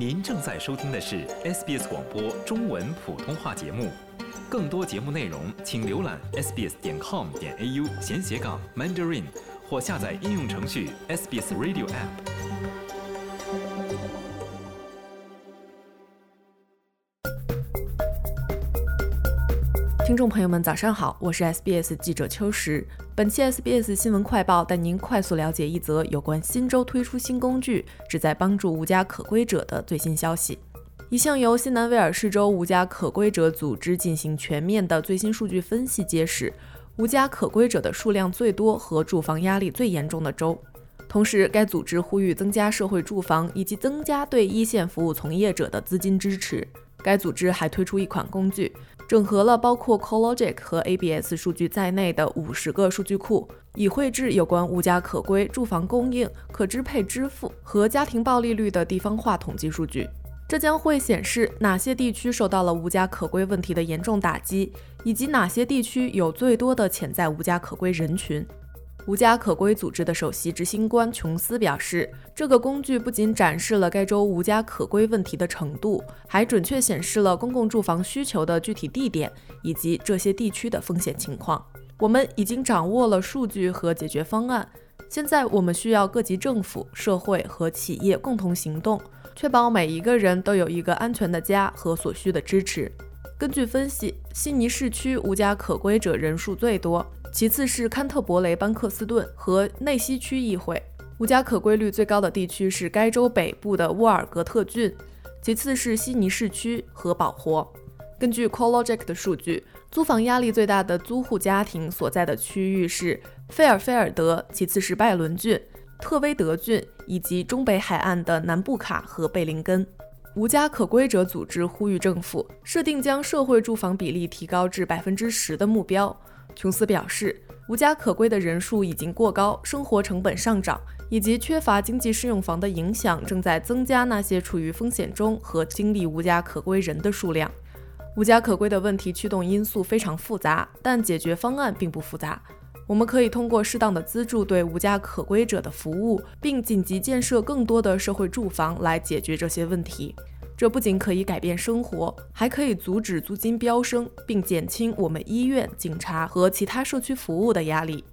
您正在收听的是 SBS 广播中文普通话节目，更多节目内容请浏览 sbs 点 com 点 au 闲斜杠 mandarin 或下载应用程序 SBS Radio App。听众朋友们，早上好，我是 SBS 记者秋实。本期 SBS 新闻快报带您快速了解一则有关新州推出新工具，旨在帮助无家可归者的最新消息。一项由新南威尔士州无家可归者组织进行全面的最新数据分析揭示，无家可归者的数量最多和住房压力最严重的州。同时，该组织呼吁增加社会住房以及增加对一线服务从业者的资金支持。该组织还推出一款工具。整合了包括 CoLogic 和 ABS 数据在内的五十个数据库，以绘制有关无家可归、住房供应、可支配支付和家庭暴力率的地方化统计数据。这将会显示哪些地区受到了无家可归问题的严重打击，以及哪些地区有最多的潜在无家可归人群。无家可归组织的首席执行官琼斯表示，这个工具不仅展示了该州无家可归问题的程度，还准确显示了公共住房需求的具体地点以及这些地区的风险情况。我们已经掌握了数据和解决方案，现在我们需要各级政府、社会和企业共同行动，确保每一个人都有一个安全的家和所需的支持。根据分析，悉尼市区无家可归者人数最多。其次是堪特伯雷、班克斯顿和内西区议会，无家可归率最高的地区是该州北部的沃尔格特郡，其次是悉尼市区和保活。根据 CoLogic 的数据，租房压力最大的租户家庭所在的区域是费尔菲尔德，其次是拜伦郡、特威德郡以及中北海岸的南布卡和贝林根。无家可归者组织呼吁政府设定将社会住房比例提高至百分之十的目标。琼斯表示，无家可归的人数已经过高，生活成本上涨以及缺乏经济适用房的影响正在增加那些处于风险中和经历无家可归人的数量。无家可归的问题驱动因素非常复杂，但解决方案并不复杂。我们可以通过适当的资助对无家可归者的服务，并紧急建设更多的社会住房来解决这些问题。这不仅可以改变生活，还可以阻止租金飙升，并减轻我们医院、警察和其他社区服务的压力。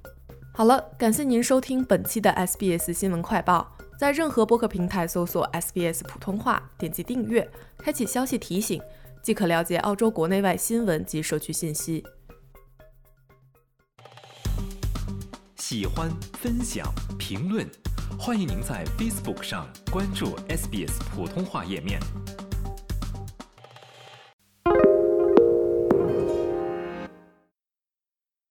好了，感谢您收听本期的 SBS 新闻快报。在任何播客平台搜索 SBS 普通话，点击订阅，开启消息提醒，即可了解澳洲国内外新闻及社区信息。喜欢、分享、评论，欢迎您在 Facebook 上关注 SBS 普通话页面。